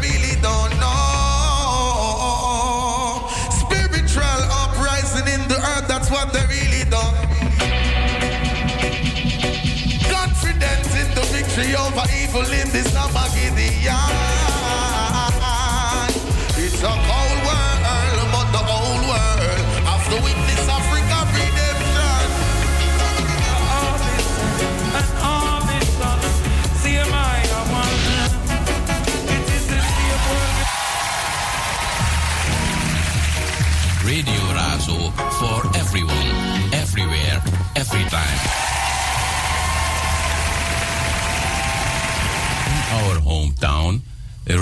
really don't know. Spiritual uprising in the earth, that's what they really don't. Confidence in the victory over evil in this Armageddon. It's a cold world, but the old world after witness of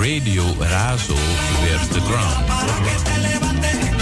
radio Razo werd the ground.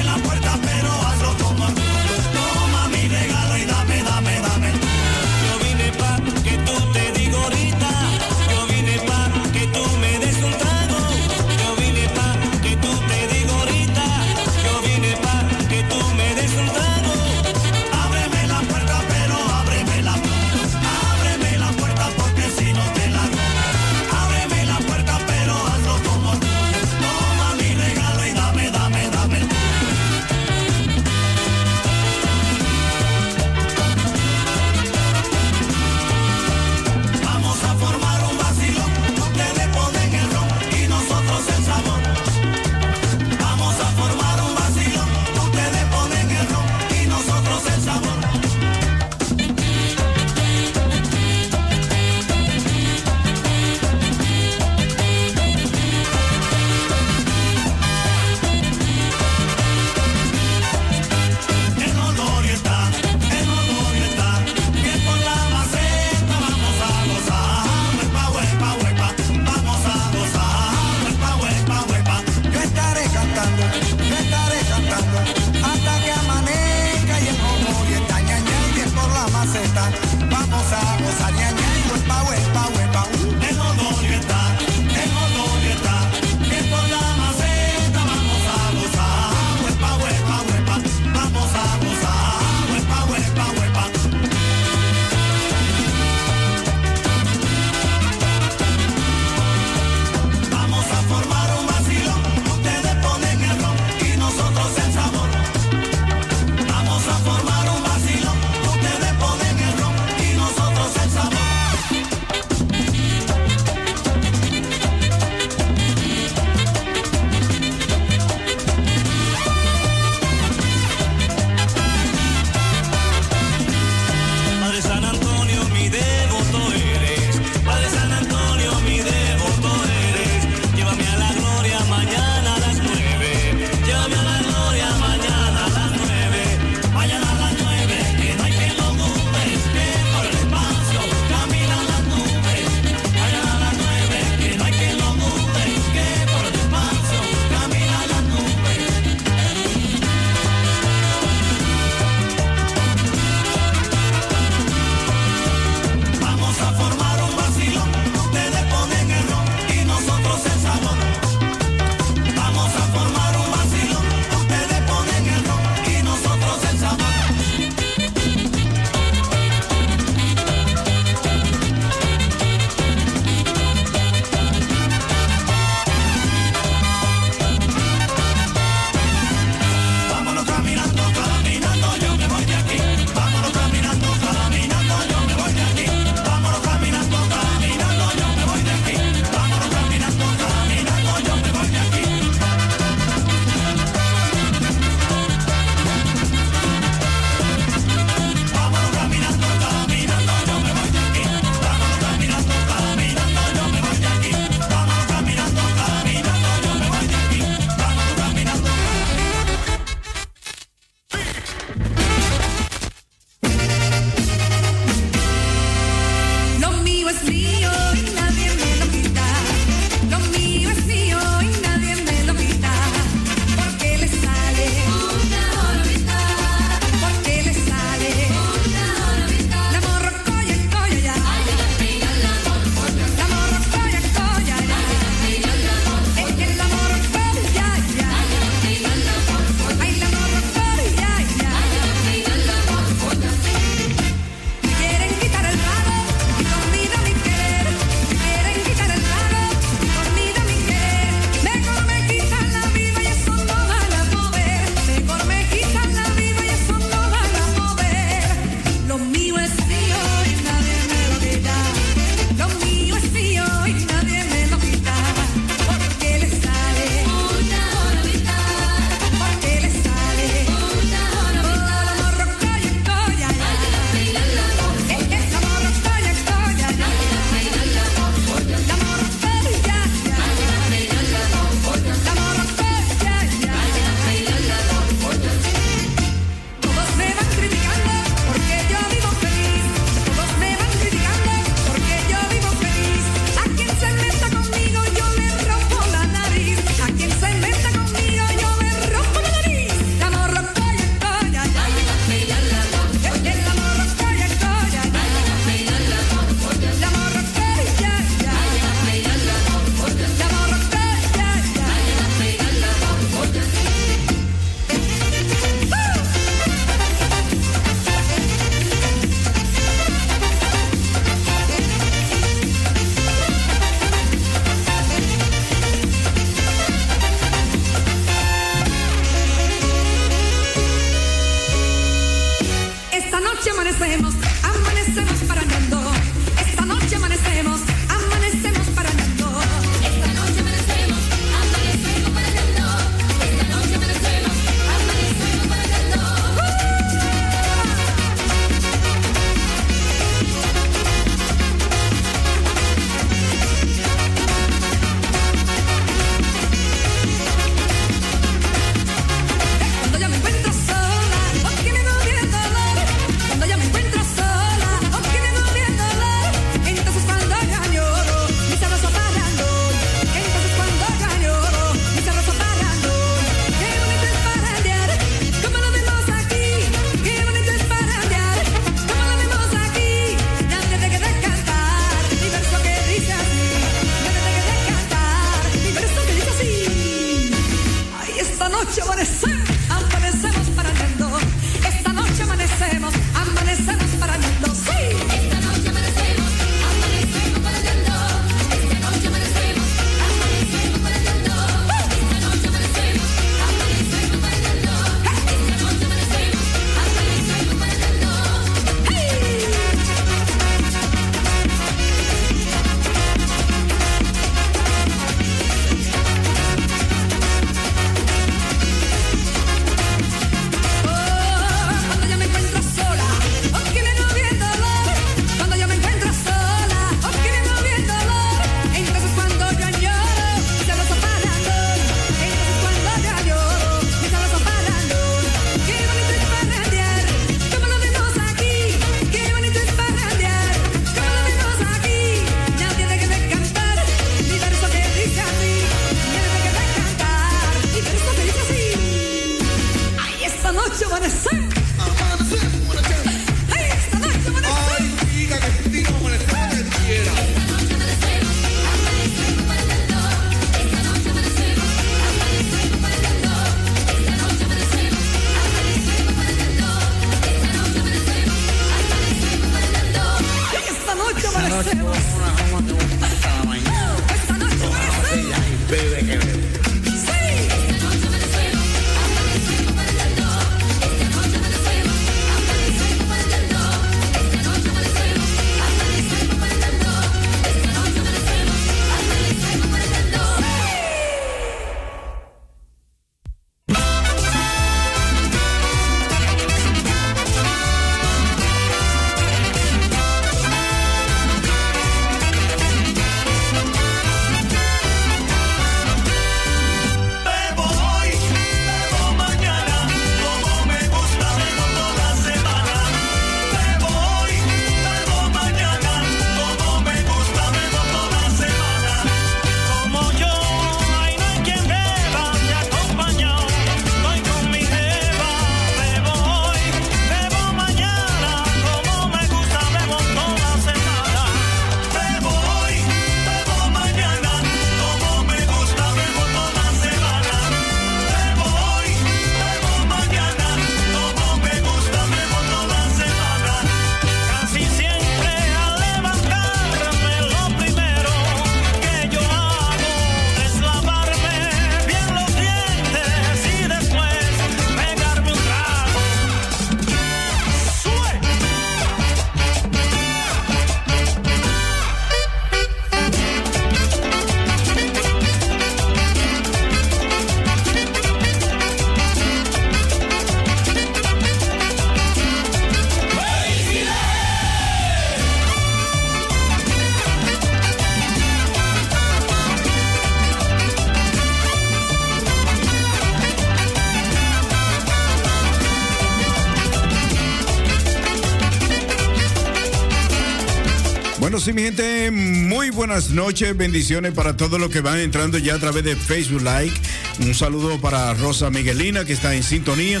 Buenas noches, bendiciones para todos los que van entrando ya a través de Facebook Like. Un saludo para Rosa Miguelina, que está en sintonía.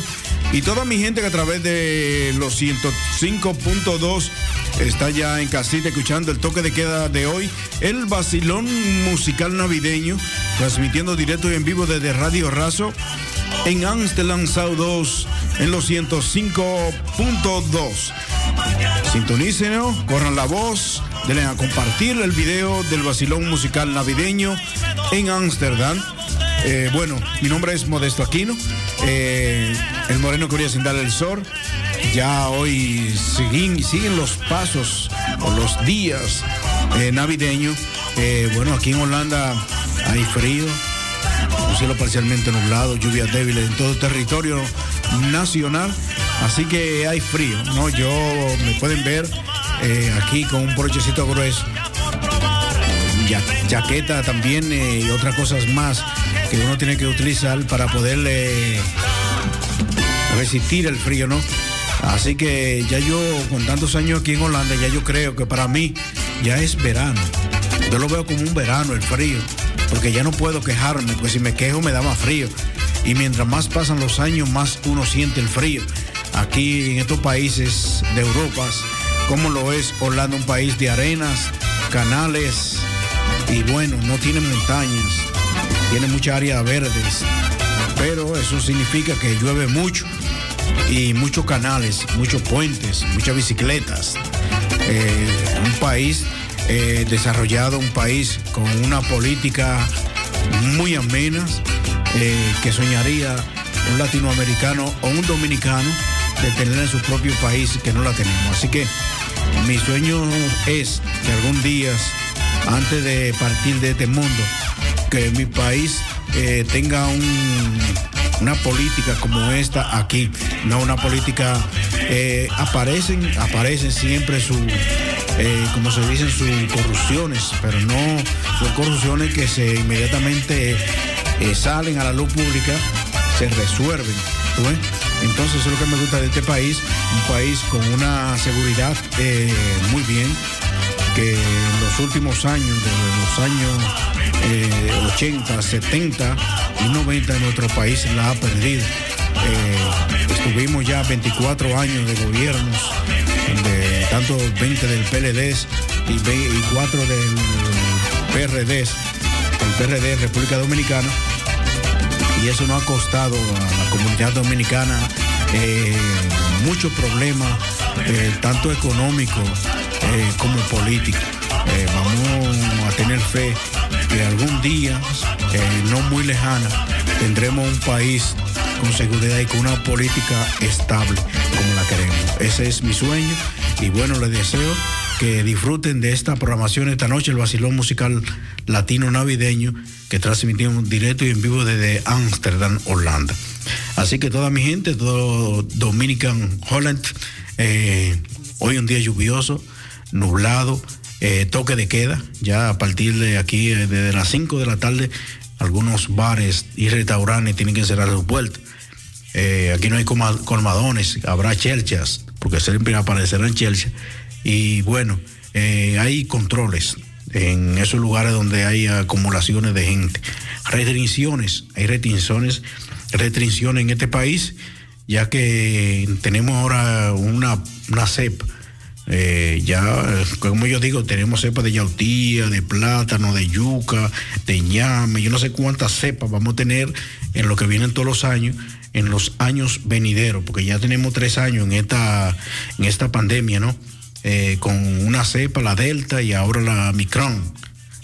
Y toda mi gente que a través de los 105.2 está ya en casita escuchando el toque de queda de hoy, el vacilón musical navideño, transmitiendo directo y en vivo desde Radio Razo en Amsterdam South 2 en los 105.2. Sintonícenos, corran la voz, denle a compartir el video del vacilón musical navideño en Ámsterdam. Eh, bueno, mi nombre es Modesto Aquino, eh, el moreno quería sin darle el sol. Ya hoy siguen, siguen los pasos o los días eh, navideños. bueno, aquí en Holanda hay frío, un cielo parcialmente nublado, lluvias débiles en todo el territorio nacional. Así que hay frío, ¿no? Yo me pueden ver eh, aquí con un brochecito grueso. Jaqueta también eh, y otras cosas más que uno tiene que utilizar para poderle resistir el frío, ¿no? Así que ya yo, con tantos años aquí en Holanda, ya yo creo que para mí ya es verano. Yo lo veo como un verano, el frío, porque ya no puedo quejarme, pues si me quejo me da más frío. Y mientras más pasan los años, más uno siente el frío. Aquí en estos países de Europa, como lo es Holanda, un país de arenas, canales y bueno, no tiene montañas, tiene muchas áreas verdes, pero eso significa que llueve mucho y muchos canales, muchos puentes, muchas bicicletas. Eh, un país eh, desarrollado, un país con una política muy amena eh, que soñaría un latinoamericano o un dominicano de tener en su propio país que no la tenemos. Así que mi sueño es que algún día, antes de partir de este mundo, que mi país eh, tenga una política como esta aquí, no una política, eh, aparecen, aparecen siempre su, eh, como se dicen, sus corrupciones, pero no son corrupciones que se inmediatamente salen a la luz pública, se resuelven. Entonces eso es lo que me gusta de este país, un país con una seguridad eh, muy bien, que en los últimos años, desde los años 80, eh, 70 y 90 en nuestro país la ha perdido. Eh, estuvimos ya 24 años de gobiernos, de tanto 20 del PLD y, 4 del PRD, el PRD República Dominicana y eso nos ha costado a la comunidad dominicana eh, muchos problemas, eh, tanto económicos eh, como políticos. Vamos a tener fe que algún día, no muy lejana, tendremos un país con seguridad y con una política estable como la queremos. Ese es mi sueño y bueno, les deseo que disfruten de esta programación esta noche, el vacilón musical latino navideño que transmitimos directo y en vivo desde Ámsterdam, Holanda. Así que toda mi gente, todo Dominican Holland, eh, hoy un día lluvioso, nublado, eh, toque de queda, ya a partir de aquí, eh, desde las 5 de la tarde, algunos bares y restaurantes tienen que cerrar sus puertas. aquí no hay colmadones, habrá chelchas, porque siempre aparecerán chelchas. Y bueno, hay controles en esos lugares donde hay acumulaciones de gente. Restricciones, hay restricciones, restricciones en este país, ya que tenemos ahora una, una cepa. Eh, ya, como yo digo, tenemos cepa de yautía, de plátano, de yuca, de ñame, yo no sé cuántas cepas vamos a tener en lo que vienen todos los años, en los años venideros, porque ya tenemos tres años en esta, en esta pandemia, ¿no? Eh, con una cepa, la Delta y ahora la Micron.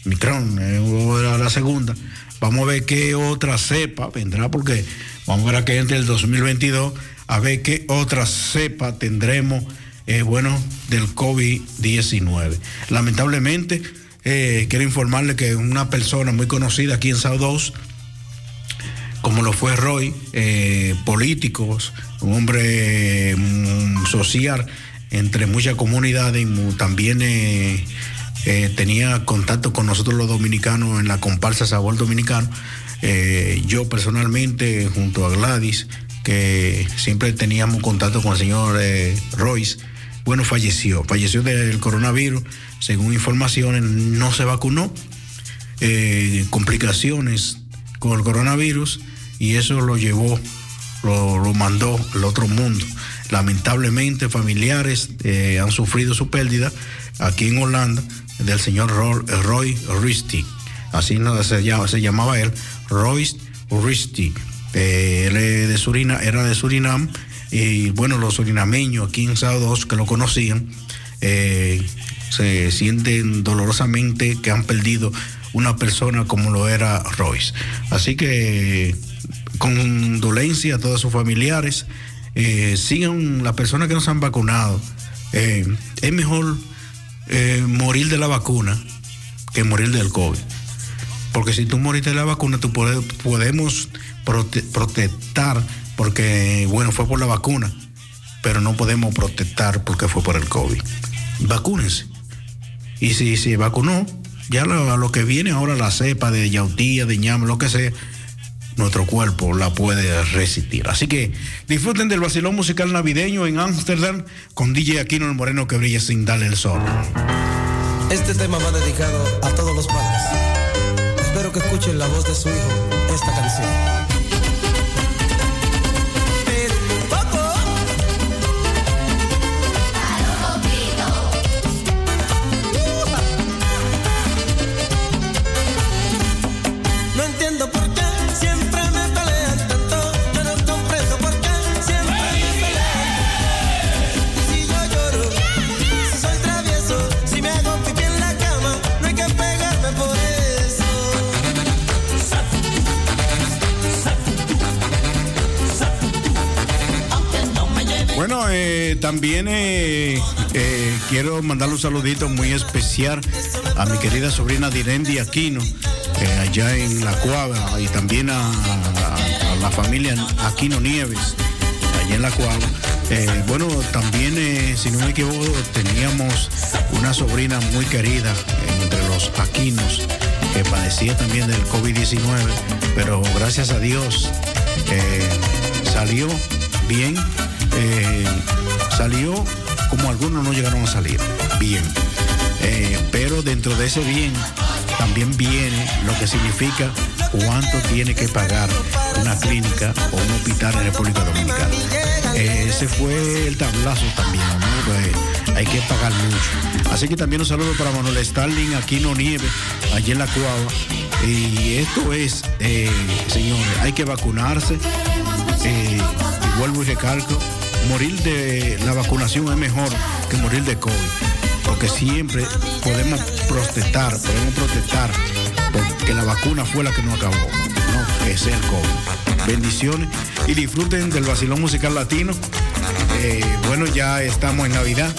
Micron, eh, la segunda. Vamos a ver qué otra cepa vendrá, porque vamos a ver a que entre el 2022, a ver qué otra cepa tendremos, eh, bueno, del COVID-19. Lamentablemente, quiero informarle que una persona muy conocida aquí en 2, como lo fue Roy, políticos, un hombre mm, social, entre muchas comunidades también eh, eh, tenía contacto con nosotros los dominicanos en la comparsa Sabor Dominicano. Eh, yo personalmente, junto a Gladys, que siempre teníamos contacto con el señor Royce, bueno, falleció, falleció del coronavirus, según informaciones, no se vacunó, complicaciones con el coronavirus y eso lo llevó, lo mandó al otro mundo. Lamentablemente, familiares eh, han sufrido su pérdida aquí en Holanda del señor Roy Risti. Así se, llamaba, él, Roy Risti. Eh, él de Surina, era de Surinam y bueno, los surinameños aquí en Sábado que lo conocían eh, se sienten dolorosamente que han perdido una persona como lo era Royce. Así que con dolencia a todos sus familiares eh, sigan las personas que no se han vacunado. Eh, es mejor eh, morir de la vacuna que morir del COVID. Porque si tú moriste de la vacuna, tú podemos protestar porque, bueno, fue por la vacuna, pero no podemos protestar porque fue por el COVID. Vacúnense. Y si se vacunó, ya lo, que viene ahora, la cepa de yautía, de ñame, lo que sea, nuestro cuerpo la puede resistir. Así que disfruten del vacilón musical navideño en Ámsterdam con DJ Aquino el Moreno que brilla sin darle el sol. Este tema va dedicado a todos los padres. Espero que escuchen la voz de su hijo esta canción. También eh, eh, quiero mandarle un saludito muy especial a mi querida sobrina Direndi Aquino, eh, allá en La Cuava, y también a, la familia Aquino Nieves, allá en La Cuava. bueno, también, si no me equivoco, teníamos una sobrina muy querida entre los Aquinos que padecía también del COVID-19, pero gracias a Dios salió bien salió como algunos no llegaron a salir, bien. Eh, pero dentro de ese bien también viene lo que significa cuánto tiene que pagar una clínica o un hospital en República Dominicana. Eh, ese fue el tablazo también, pues, hay que pagar mucho. Así que también un saludo para Manuel Stalin, Aquino Nieve, allí en la Cuava. Y esto es, eh, señores, hay que vacunarse. Vuelvo y recalco, morir de la vacunación es mejor que morir de COVID. porque siempre podemos protestar, podemos protestar, porque la vacuna fue la que nos acabó, no, es el COVID. Bendiciones y disfruten del vacilón musical latino. Eh, bueno, ya estamos en Navidad,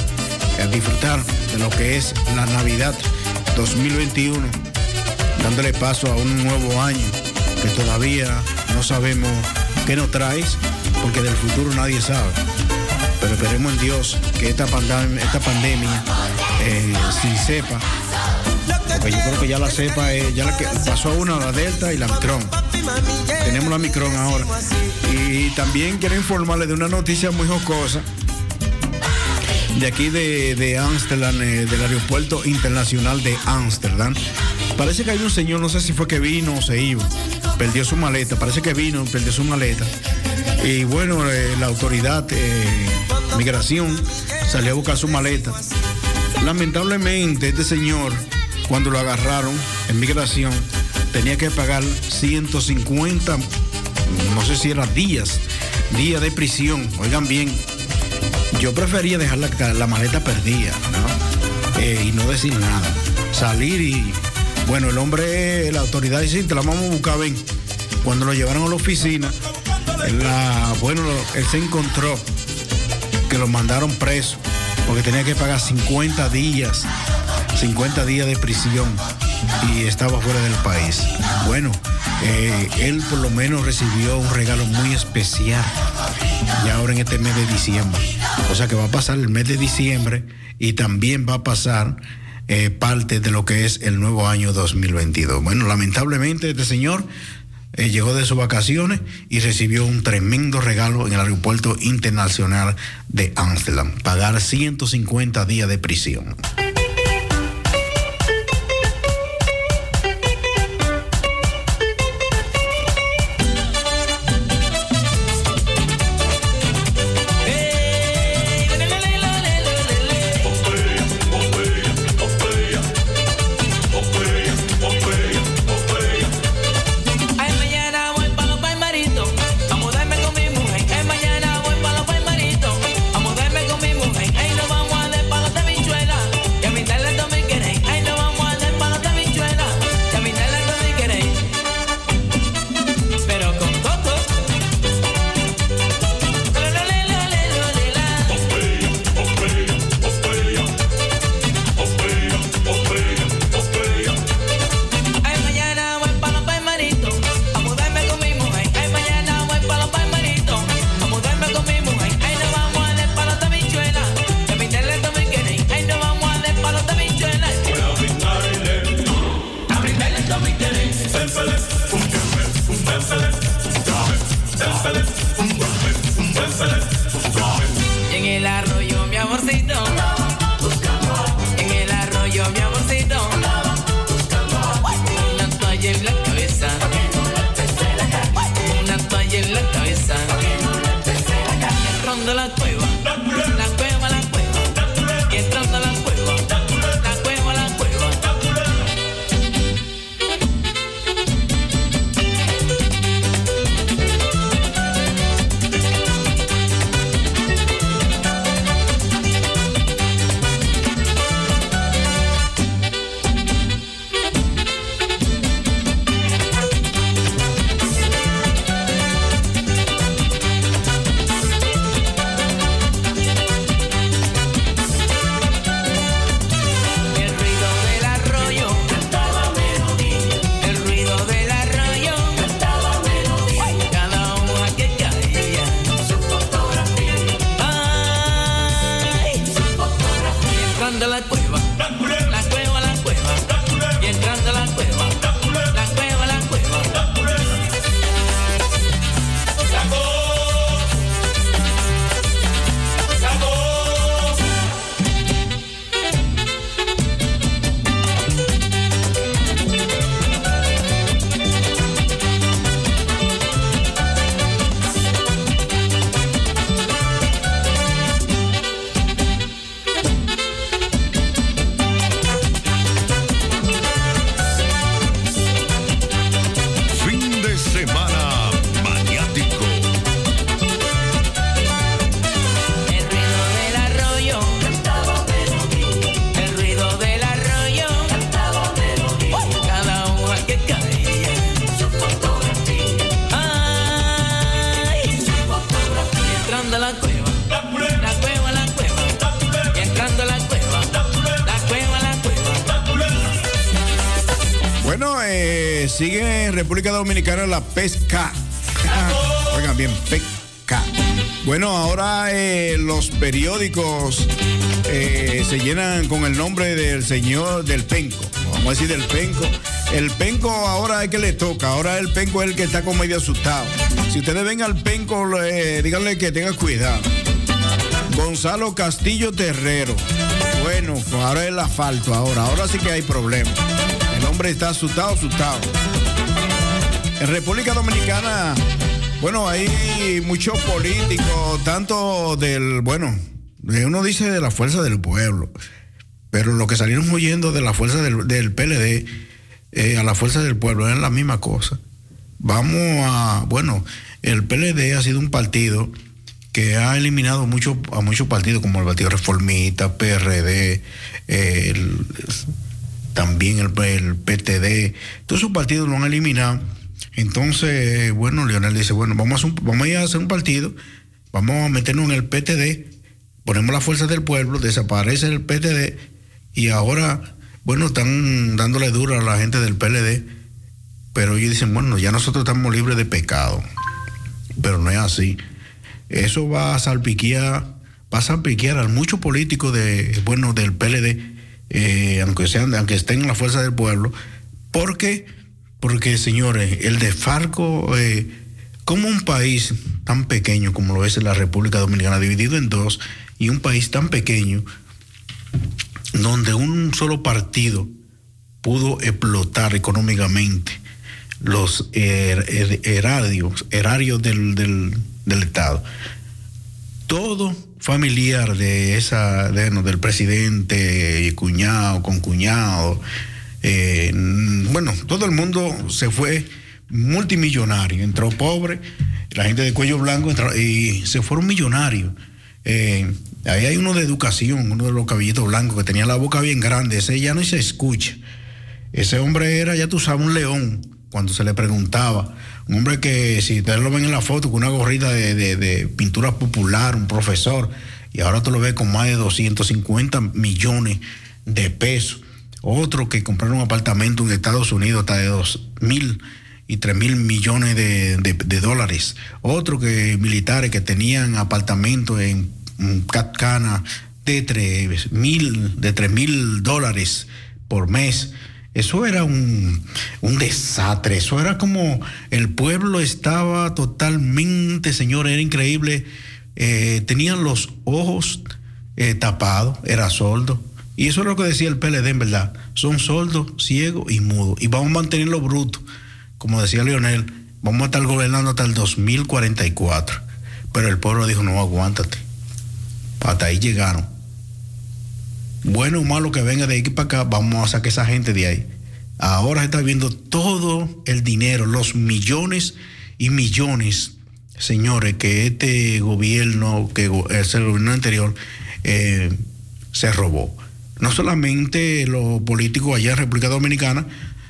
a disfrutar de lo que es la Navidad 2021, dándole paso a un nuevo año que todavía no sabemos qué nos traes, porque del futuro nadie sabe. Pero esperemos en Dios que esta, pandemia, esta pandemia eh, sin cepa, porque yo creo que ya la cepa, eh, ya la que pasó una, la Delta y la Micron. Tenemos la Micron ahora. Y también quiero informarles de una noticia muy jocosa de aquí de, de Amsterdam, eh, del aeropuerto internacional de Ámsterdam. Parece que hay un señor, no sé si fue que vino o se iba, perdió su maleta, parece que vino, perdió su maleta. Y bueno, eh, la autoridad, eh, migración, salió a buscar su maleta. Lamentablemente, este señor, cuando lo agarraron en migración, tenía que pagar 150, no sé si eran días, días de prisión. Oigan bien, yo prefería dejar la, la maleta perdida ¿no? Eh, y no decir nada. Salir y, bueno, el hombre, la autoridad dice, te la vamos a buscar, ven. Cuando lo llevaron a la oficina, la, bueno, él se encontró que lo mandaron preso porque tenía que pagar 50 días, 50 días de prisión y estaba fuera del país. Bueno, eh, él por lo menos recibió un regalo muy especial y ahora en este mes de diciembre. O sea que va a pasar el mes de diciembre y también va a pasar eh, parte de lo que es el nuevo año 2022. Bueno, lamentablemente este señor eh, llegó de sus vacaciones y recibió un tremendo regalo en el aeropuerto internacional de Amsterdam, pagar 150 días de prisión. La pesca. Oigan bien, pesca. Bueno, ahora eh, los periódicos eh, se llenan con el nombre del señor del penco. Vamos a decir del penco. El penco ahora es que le toca. Ahora el penco es el que está como medio asustado. Si ustedes ven al penco, díganle que tenga cuidado. Gonzalo Castillo Terrero. Bueno, pues ahora el asfalto ahora. Ahora sí que hay problema. El hombre está asustado, asustado. En República Dominicana, bueno, hay muchos políticos, tanto del, bueno, uno dice de la fuerza del pueblo, pero lo que salieron huyendo de la fuerza del, PLD eh, a la fuerza del pueblo es la misma cosa. Vamos a, bueno, el PLD ha sido un partido que ha eliminado mucho, a muchos partidos como el Partido Reformista, PRD, también el, PTD, todos esos partidos lo han eliminado. Entonces, bueno, Leonel dice, bueno, vamos a, vamos a ir a hacer un partido, vamos a meternos en el PTD, ponemos la fuerza del pueblo, desaparece el PTD y ahora, bueno, están dándole duro a la gente del PLD, pero ellos dicen, bueno, ya nosotros estamos libres de pecado, pero no es así. Eso va a salpiquear, va a salpiquear a muchos políticos de, bueno, del PLD, eh, aunque sean, aunque estén en la fuerza del pueblo, porque, porque señores, el de Farco, eh, como un país tan pequeño como lo es la República Dominicana, dividido en dos, y un país tan pequeño, donde un solo partido pudo explotar económicamente los erarios, erarios del, Estado. Todo familiar de esa, del presidente, cuñado, con cuñado, eh, bueno, todo el mundo se fue multimillonario, entró pobre, la gente de cuello blanco entró, y se fueron millonarios. Eh, ahí hay uno de educación, uno de los caballitos blancos que tenía la boca bien grande, ese ya no se escucha. Ese hombre era, ya tú sabes, un león cuando se le preguntaba un hombre que, si ustedes lo ven en la foto, con una gorrita de, pintura popular, un profesor, y ahora tú lo ves con más de 250 millones de pesos. Otro que compraron un apartamento en Estados Unidos hasta de 2 mil y 3 mil millones de, dólares. Otro que militares que tenían apartamentos en Catcana de 3 mil, de 3 mil dólares por mes. Eso era un, desastre, eso era como el pueblo estaba totalmente, señor, era increíble. Eh, tenían los ojos eh, tapados, era soldo. Y eso es lo que decía el PLD, en verdad. Son soldos, ciegos y mudos. Y vamos a mantenerlo bruto. Como decía Leonel, vamos a estar gobernando hasta el 2044. Pero el pueblo dijo, no, aguántate. Hasta ahí llegaron bueno o malo que venga de aquí para acá, vamos a sacar esa gente de ahí. Ahora se está viendo todo el dinero, los millones y millones, señores, que este gobierno, que el gobierno anterior, eh, se robó. No solamente los políticos allá en República Dominicana,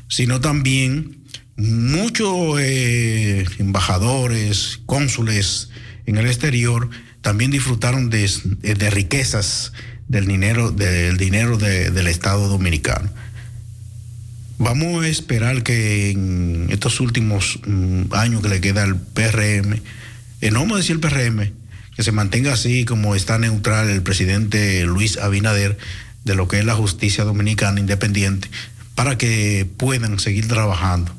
sino también muchos eh, embajadores, cónsules en el exterior, también disfrutaron de, riquezas del dinero, del dinero del Estado Dominicano. Vamos a esperar que en estos últimos mm, años que le queda al PRM, eh, no vamos a decir el PRM, que se mantenga así como está neutral el presidente Luis Abinader de lo que es la justicia dominicana independiente, para que puedan seguir trabajando.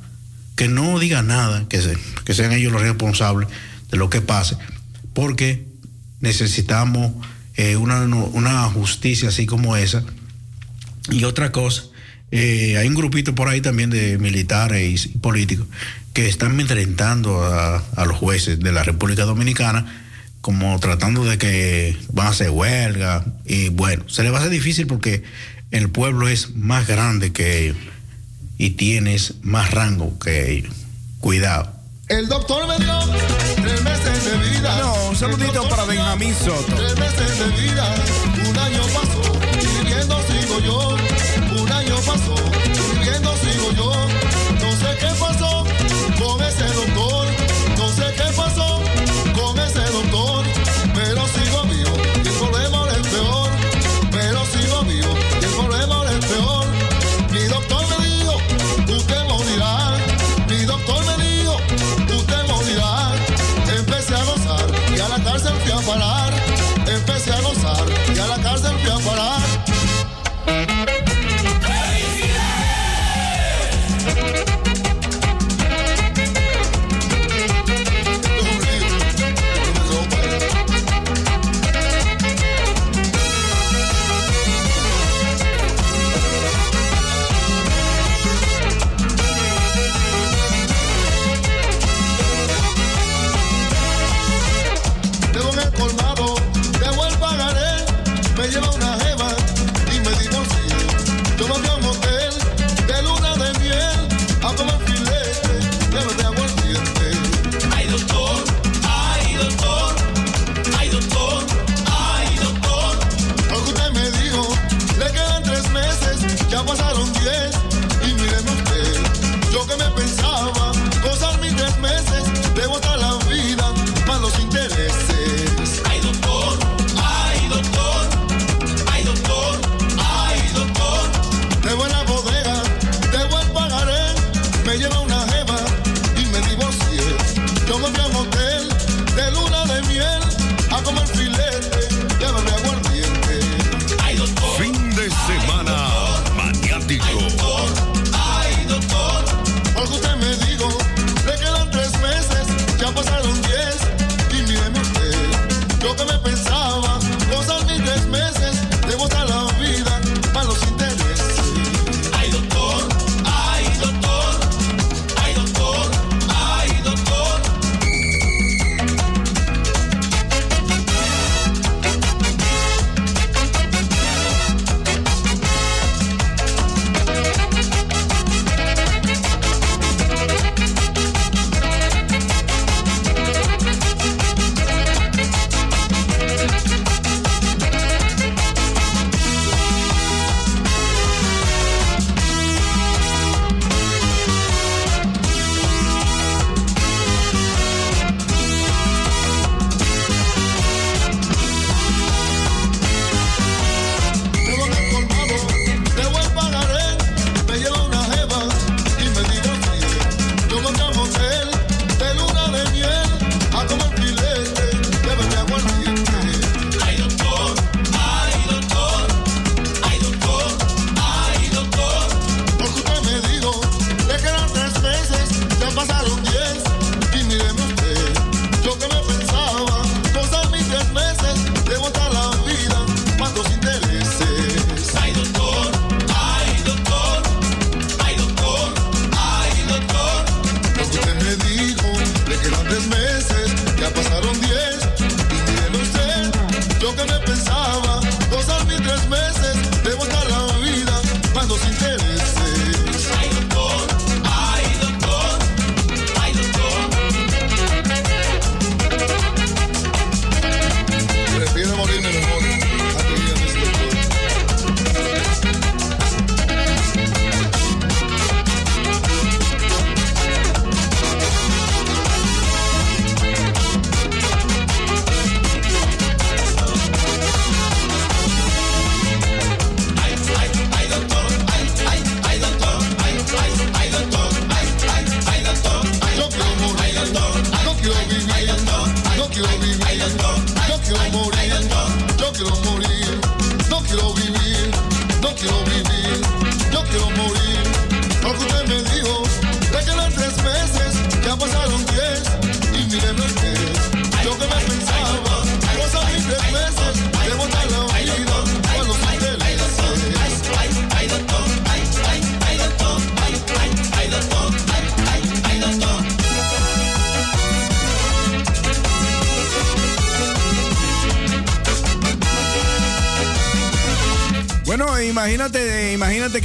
Que no diga nada, que, que sean ellos los responsables de lo que pase, porque necesitamos eh, una, justicia así como esa. Y otra cosa, eh, hay un grupito por ahí también de militares y políticos que están enfrentando a, los jueces de la República Dominicana como tratando de que van a hacer huelga y bueno, se le va a hacer difícil porque el pueblo es más grande que ellos y tienes más rango que ellos. Cuidado. El doctor me dio tres meses de vida. No, un saludito para Benjamín Soto. Tres meses de vida,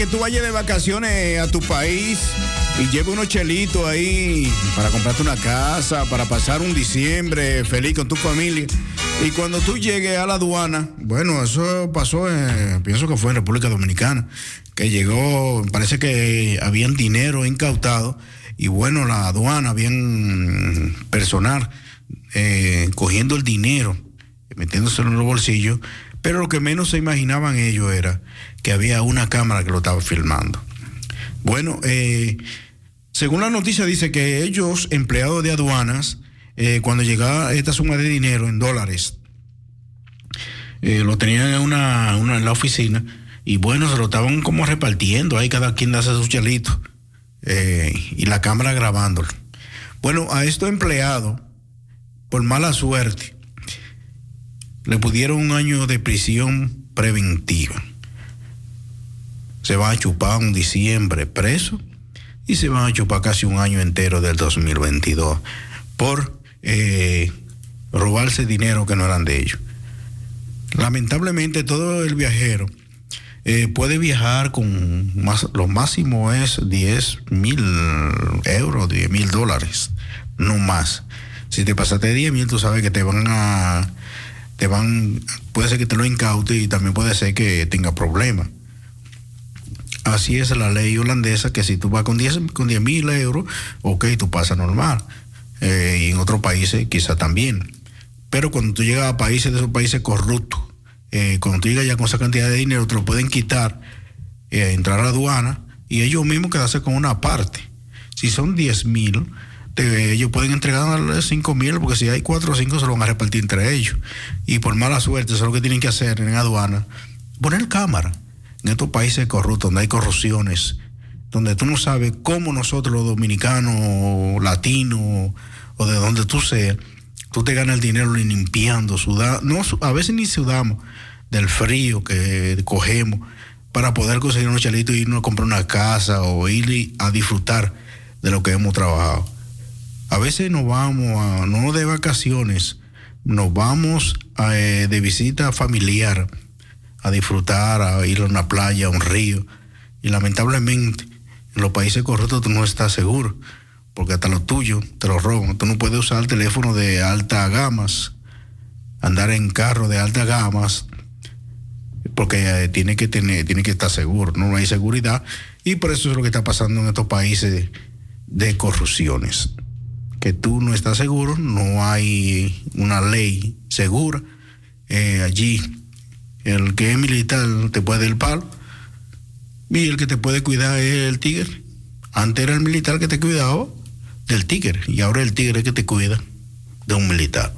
tú vayas de vacaciones a tu país y lleves unos chelitos ahí para comprarte una casa, para pasar un diciembre feliz con tu familia. Y cuando tú llegues a la aduana, bueno, eso pasó, pienso que fue en República Dominicana, que llegó, parece que habían dinero incautado y bueno, la aduana, bien personal, eh, cogiendo el dinero, metiéndose en los bolsillos, pero lo que menos se imaginaban ellos era que había una cámara que lo estaba filmando. Bueno, eh, según la noticia dice que ellos, empleados de aduanas, eh, cuando llegaba esta suma de dinero en dólares, eh, lo tenían en, una, en la oficina y bueno, se lo estaban como repartiendo, ahí cada quien hace su chelito y la cámara grabándolo. Bueno, a estos empleados, por mala suerte, le pudieron un año de prisión preventiva se van a chupar un diciembre preso y se van a chupar casi un año entero del 2022 por eh, robarse dinero que no eran de ellos. Lamentablemente todo el viajero eh, puede viajar con más, lo máximo es 10 mil euros, 10 mil dólares, no más. Si te pasaste 10 mil, tú sabes que te van a, te van, puede ser que te lo incaute y también puede ser que tenga problemas. Así es la ley holandesa que si tú vas con 10 con mil euros, ok, tú pasas normal. Eh, y en otros países quizá también. Pero cuando tú llegas a países de esos países corruptos, eh, cuando tú llegas ya con esa cantidad de dinero, te lo pueden quitar, eh, entrar a la aduana y ellos mismos quedarse con una parte. Si son 10 mil, ellos pueden entregar 5 mil, porque si hay 4 o 5 se lo van a repartir entre ellos. Y por mala suerte, eso es lo que tienen que hacer en aduana, poner cámara en estos países corruptos, donde hay corrupciones, donde tú no sabes cómo nosotros los dominicanos, latinos, o de donde tú seas, tú te ganas el dinero limpiando, sudando, a veces ni sudamos del frío que cogemos para poder conseguir unos chalitos y irnos a comprar una casa o ir a disfrutar de lo que hemos trabajado. A veces nos vamos, a, no de vacaciones, nos vamos eh, de visita familiar a disfrutar, a ir a una playa, a un río. Y lamentablemente en los países corruptos tú no estás seguro, porque hasta lo tuyo te lo roban. Tú no puedes usar el teléfono de alta gamas, andar en carro de alta gamas, porque eh, tiene que tener, tiene que estar seguro, no hay seguridad. Y por eso es lo que está pasando en estos países de corrupciones. Que tú no estás seguro, no hay una ley segura. Eh, allí el que es militar te puede el palo y el que te puede cuidar es el tigre. Antes era el militar que te cuidaba del tigre y ahora el tigre que te cuida de un militar.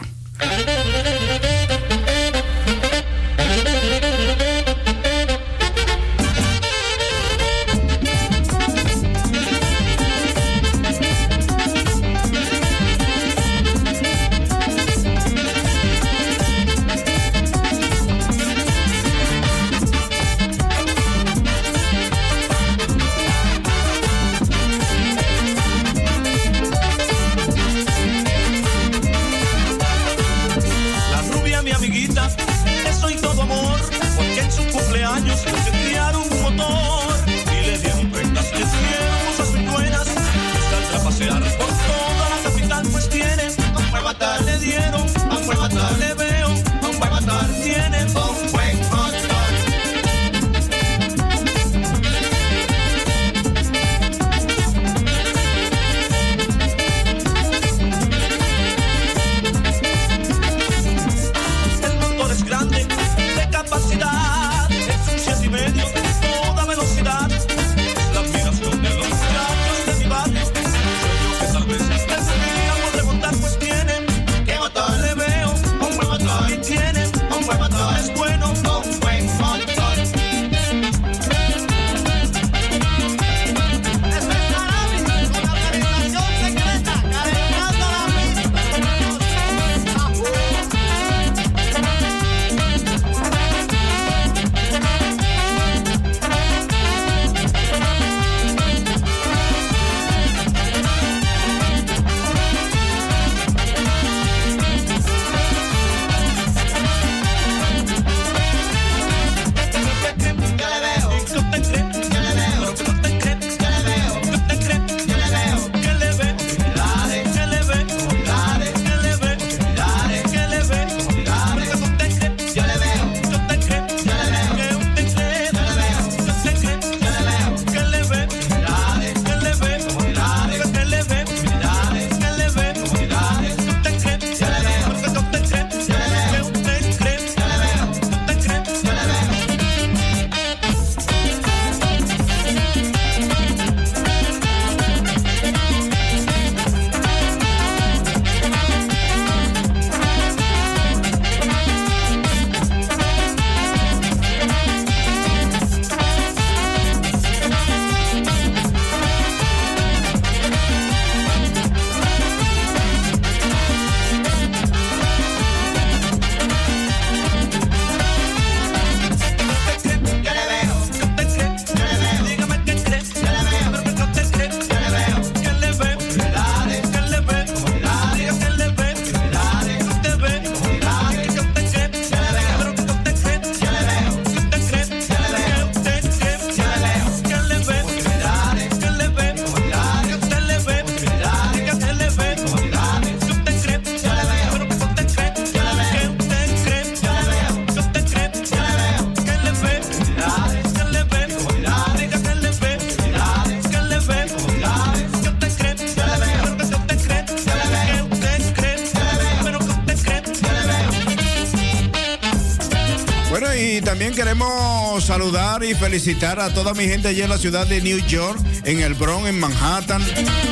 También queremos saludar y felicitar a toda mi gente allí en la ciudad de New York, en el Bronx, en Manhattan,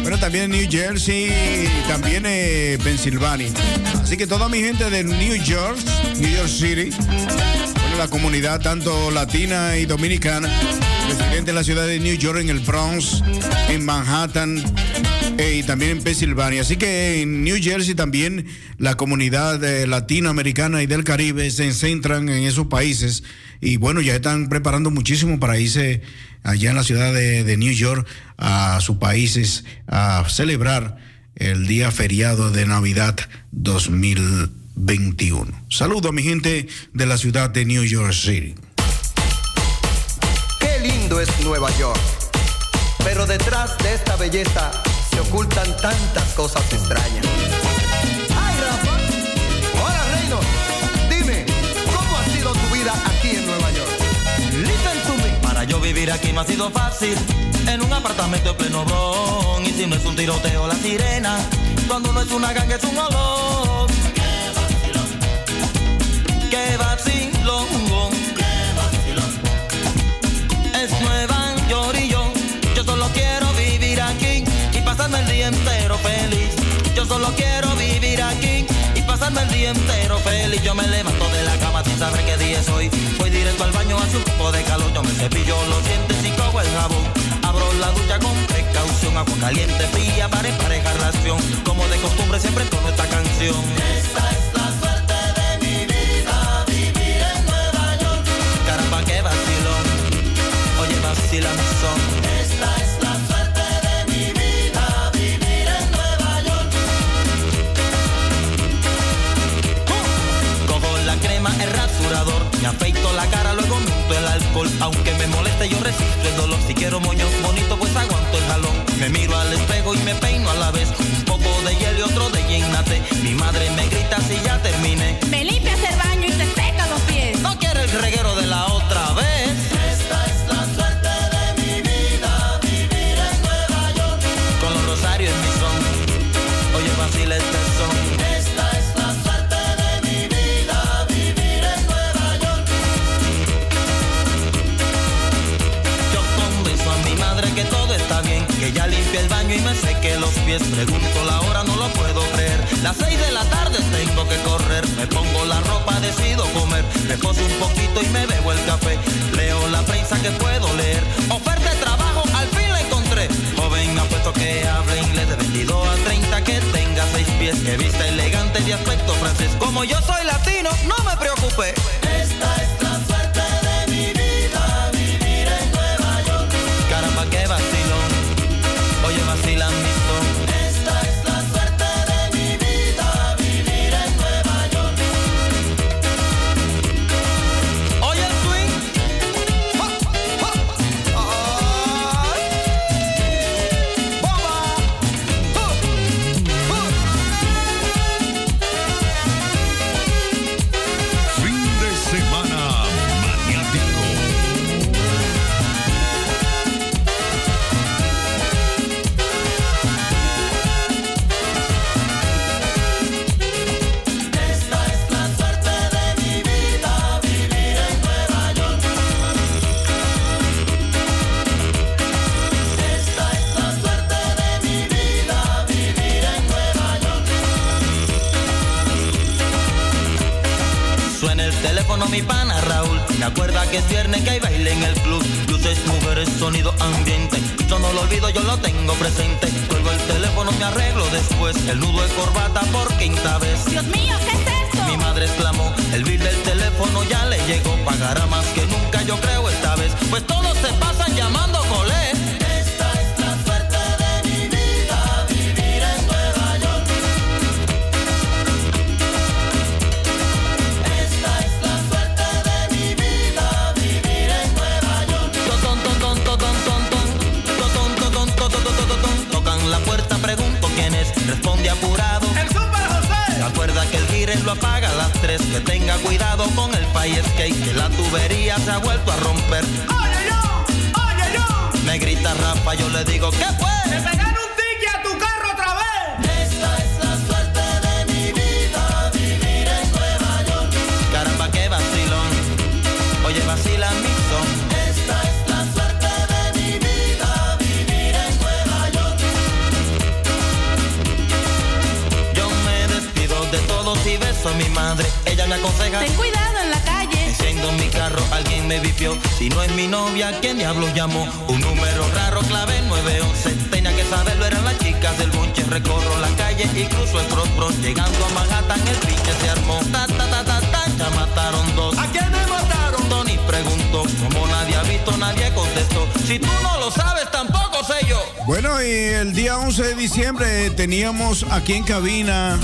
pero también en New Jersey y también en Pensilvania. Así que toda mi gente de New York, New York City, bueno, la comunidad tanto latina y dominicana, residente de la ciudad de New York, en el Bronx, en Manhattan, y también en Pensilvania. Así que en New Jersey también la comunidad eh, latinoamericana y del Caribe se centran en esos países y bueno, ya están preparando muchísimo para irse allá en la ciudad de, de New York a sus países a celebrar el día feriado de Navidad 2021. Saludo a mi gente de la ciudad de New York City. Qué lindo es Nueva York, pero detrás de esta belleza se ocultan tantas cosas extrañas. ¡Ay, Rafa! Hola, Reino. Dime, ¿cómo ha sido tu vida aquí en Nueva York? Listen to me. Para yo vivir aquí no ha sido fácil. En un apartamento en pleno bron. Y si no es un tiroteo, la sirena. Cuando no es una ganga, es un olor. ¡Qué vacilón! ¡Qué vacilón! Solo quiero vivir aquí y pasarme el día entero feliz. Yo me levanto de la cama sin saber qué día es hoy. Voy directo al baño, hace un poco de calor. Yo me cepillo los dientes y cojo el jabón. Abro la ducha con precaución, agua caliente, fría para emparejar la acción. Como de costumbre siempre con esta canción. Esta es la suerte de mi vida, vivir en Nueva York. Caramba, qué vacilón. Oye, vacila mi son. Aunque me moleste, yo resisto el dolor. Si quiero moños bonitos, pues aguanto el jalón. Me miro al espejo y me peino a la vez. Un poco de hielo y otro de llenate. Mi madre me grita si ya terminé. Seque los pies. Pregunto la hora, no lo puedo creer. Las seis de la tarde tengo que correr. Me pongo la ropa, decido comer. Me poso un poquito y me bebo el café. Leo la prensa que puedo leer. Oferta de trabajo, al fin la encontré. Joven apuesto que hable inglés de 22 a 30, que tenga seis pies, que vista elegante de aspecto francés. Como yo soy latino, no me preocupe. Es Zeeland yo lo tengo presente. Cuelgo el teléfono, me arreglo después. El nudo de corbata por quinta vez. Dios mío, apaga a las 3 Que tenga cuidado con el fire skate Que la tubería se ha vuelto a romper ¡Oye yo! ¡Oye yo! Me grita Rafa, yo le digo ¿Qué fue? A mi madre, ella me aconseja. Ten cuidado en la calle. Enciendo mi carro, alguien me vipió. Si no es mi novia, ¿quién diablos llamó? Un número raro, clave 911. Tenía que saberlo, eran las chicas del bonche. Recorro la calle y cruzo el crossroad. Llegando a Manhattan, el pinche se armó. Ta, ta, ta, ta, ta, ya mataron dos. ¿A quién me mataron? Tony preguntó, como nadie ha visto, nadie contestó. Si tú no lo sabes. Bueno, y el día 11 de diciembre teníamos aquí en cabina,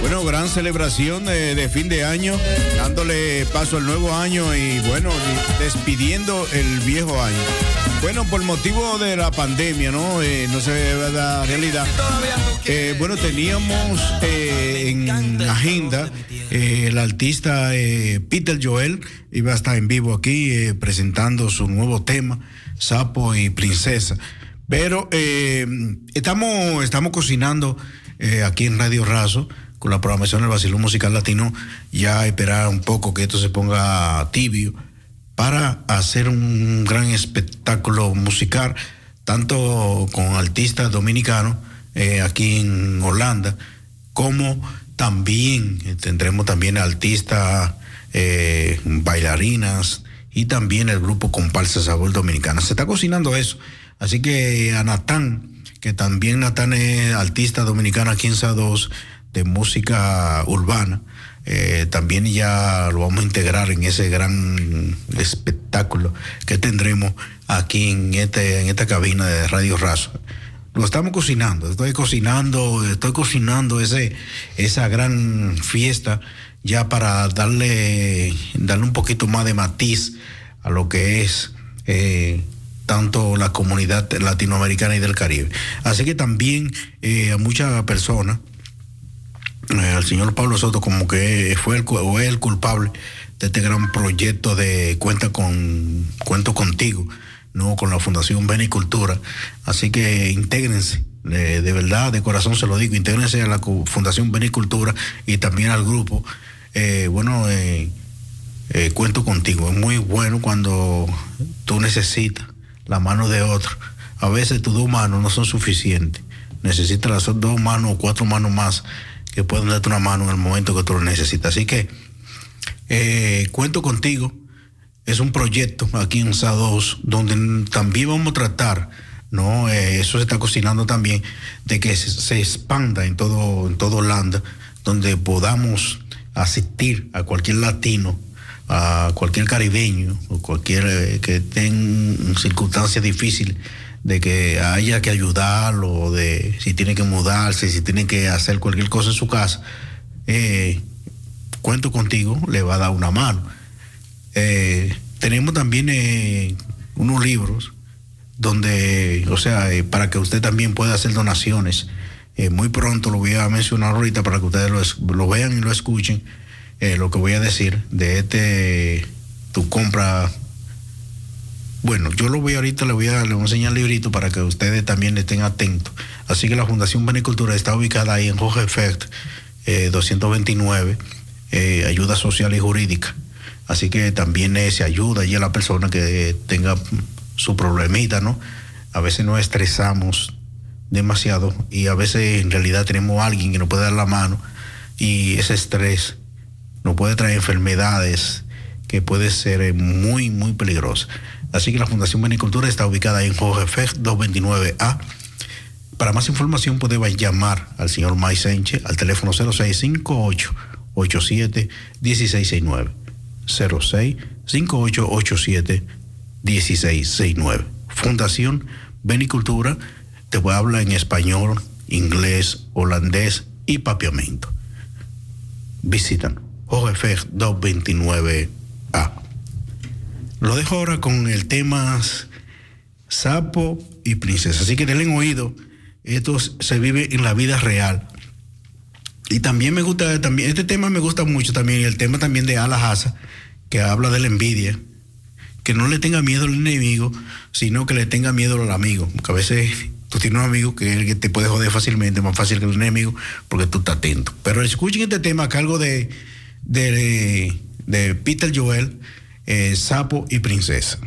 bueno, gran celebración de, fin de año, dándole paso al nuevo año y bueno, despidiendo el viejo año. Bueno, por motivo de la pandemia, ¿no? Eh, no se ve la realidad. Eh, bueno, teníamos eh, en agenda eh, el artista Peter Joel, iba a estar en vivo aquí presentando su nuevo tema, Sapo y Princesa. Pero eh, estamos, estamos cocinando eh, aquí en Radio Razo con la programación del Basilón Musical Latino, ya esperar un poco que esto se ponga tibio para hacer un gran espectáculo musical, tanto con artistas dominicanos eh, aquí en Holanda, como también tendremos también artistas, bailarinas y también el grupo Comparsa Sabor Dominicana. Se está cocinando eso. Así que a Natán, que también Natán es artista dominicano aquí en SA2 de música urbana, eh, también ya lo vamos a integrar en ese gran espectáculo que tendremos aquí en, este, en esta cabina de Radio Razo. Lo estamos cocinando, estoy cocinando, estoy cocinando ese, esa gran fiesta ya para darle, darle un poquito más de matiz a lo que es eh, tanto la comunidad latinoamericana y del Caribe. Así que también eh, a muchas personas, eh, al señor Pablo Soto como que fue el, o es el culpable de este gran proyecto de Cuenta con Cuento Contigo, no con la Fundación Benicultura. Así que intégrense, de verdad, de corazón se lo digo, intégrense a la Fundación Benicultura y también al grupo. Eh, bueno, cuento contigo. Es muy bueno cuando tú necesitas la mano de otro. A veces tus dos manos no son suficientes. Necesitas las dos manos o cuatro manos más que pueden darte una mano en el momento que tú lo necesitas. Así que eh, cuento contigo. Es un proyecto aquí en SA2 donde también vamos a tratar, ¿no? Eh, eso se está cocinando también, de que se, se expanda en todo, en todo Holanda, donde podamos asistir a cualquier latino, a cualquier caribeño, o cualquier eh, que esté en circunstancias difíciles, de que haya que ayudarlo, de si tiene que mudarse, si tiene que hacer cualquier cosa en su casa, eh, cuento contigo, le va a dar una mano. Eh, tenemos también unos libros donde, o sea, para que usted también pueda hacer donaciones. Muy pronto lo voy a mencionar ahorita para que ustedes lo, lo vean y lo escuchen, eh, lo que voy a decir de este, tu compra. Bueno, yo lo voy ahorita, le voy a, le voy a enseñar el librito para que ustedes también estén atentos. Así que la Fundación Benicultura está ubicada ahí en Jorge Effect, eh, 229, eh, ayuda social y jurídica. Así que también eh, se ayuda allí a la persona que tenga su problemita, ¿no? A veces nos estresamos demasiado y a veces en realidad tenemos a alguien que nos puede dar la mano y ese estrés nos puede traer enfermedades que puede ser eh, muy, muy peligrosas. Así que la Fundación Benicultura está ubicada en Jorge Effect 229A. Para más información puede llamar al señor May Sánchez al teléfono 0658 87 1669. 06 5887 1669. Fundación Benicultura te voy hablar en español, inglés, holandés y papiamento. Visitan OGF 229A. Lo dejo ahora con el tema Sapo y Princesa. Así que denle oído. Esto se vive en la vida real. Y también me gusta, también, este tema me gusta mucho también, el tema también de Ala Hasa, que habla de la envidia. Que no le tenga miedo al enemigo, sino que le tenga miedo al amigo. Porque a veces tú tienes un amigo que, es el que te puede joder fácilmente, más fácil que el enemigo, porque tú estás atento. Pero escuchen este tema a cargo de, de, de Peter Joel, eh, Sapo y Princesa.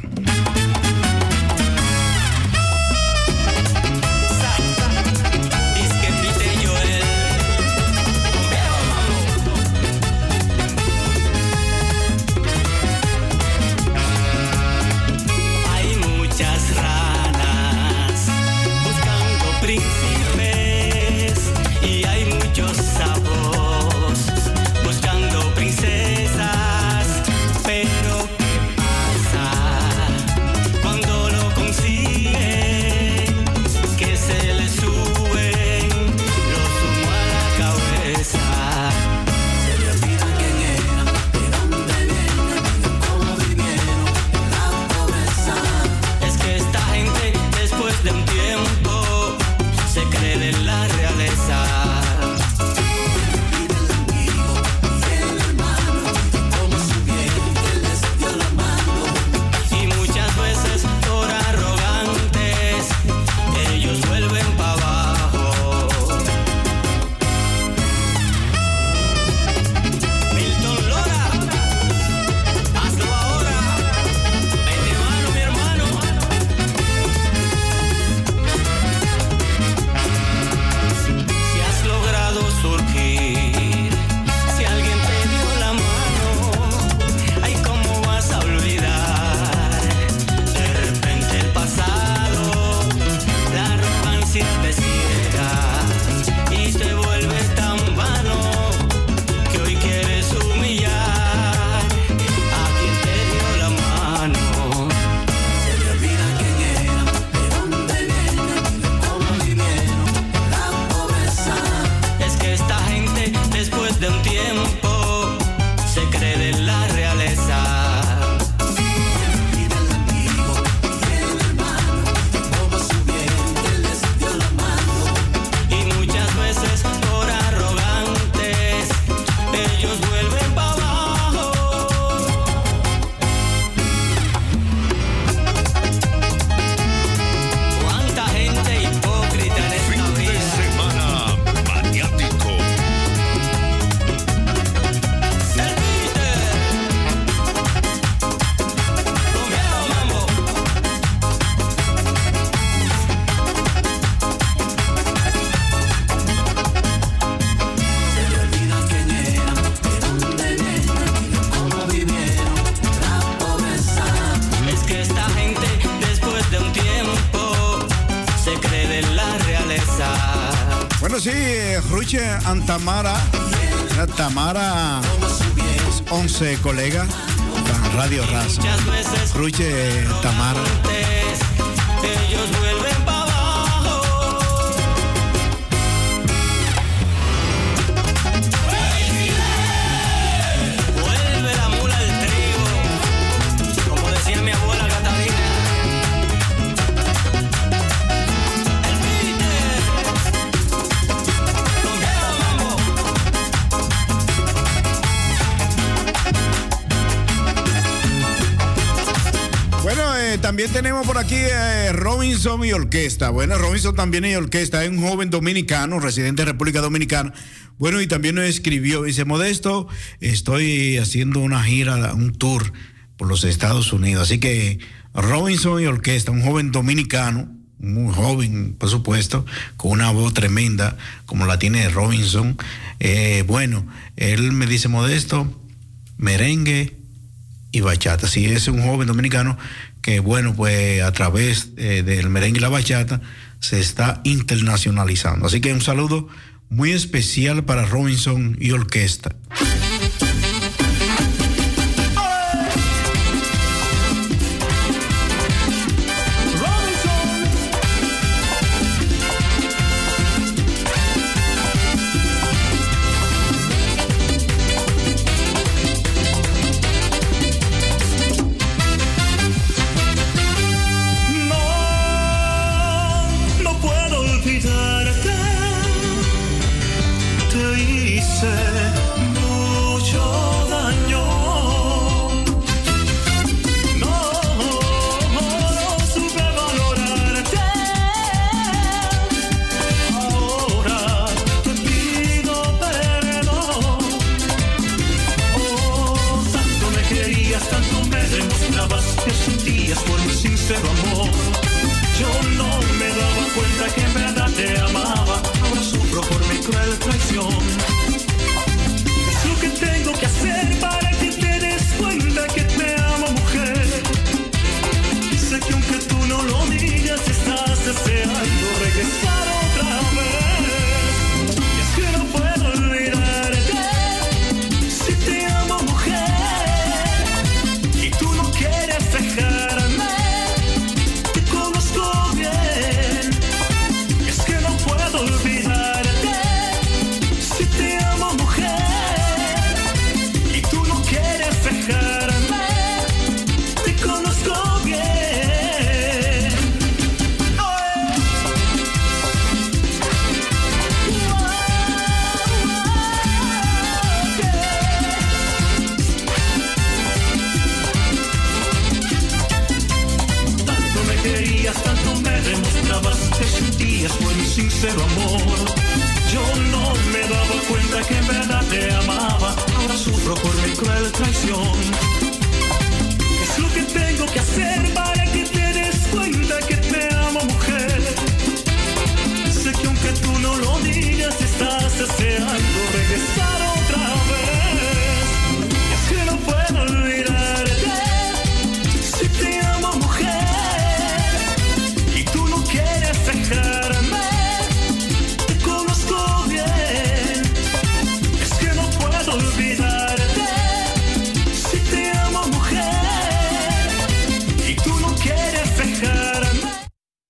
La Tamara, 11 colegas, Radio Raza. Ruche Tamara. Por aquí eh, Robinson y Orquesta. Bueno, Robinson también y Orquesta es un joven dominicano, residente de República Dominicana. Bueno, y también nos escribió, dice, Modesto, estoy haciendo una gira, un tour por los Estados Unidos. Así que Robinson y Orquesta, un joven dominicano, muy joven, por supuesto, con una voz tremenda, como la tiene Robinson. Eh, bueno, él me dice, Modesto, merengue y bachata. Sí, es un joven dominicano que, bueno, pues a través eh, del merengue y la bachata se está internacionalizando. Así que un saludo muy especial para Robinson y Orquesta. Demostrabas que sentías por mi sincero amor. Yo no me daba cuenta que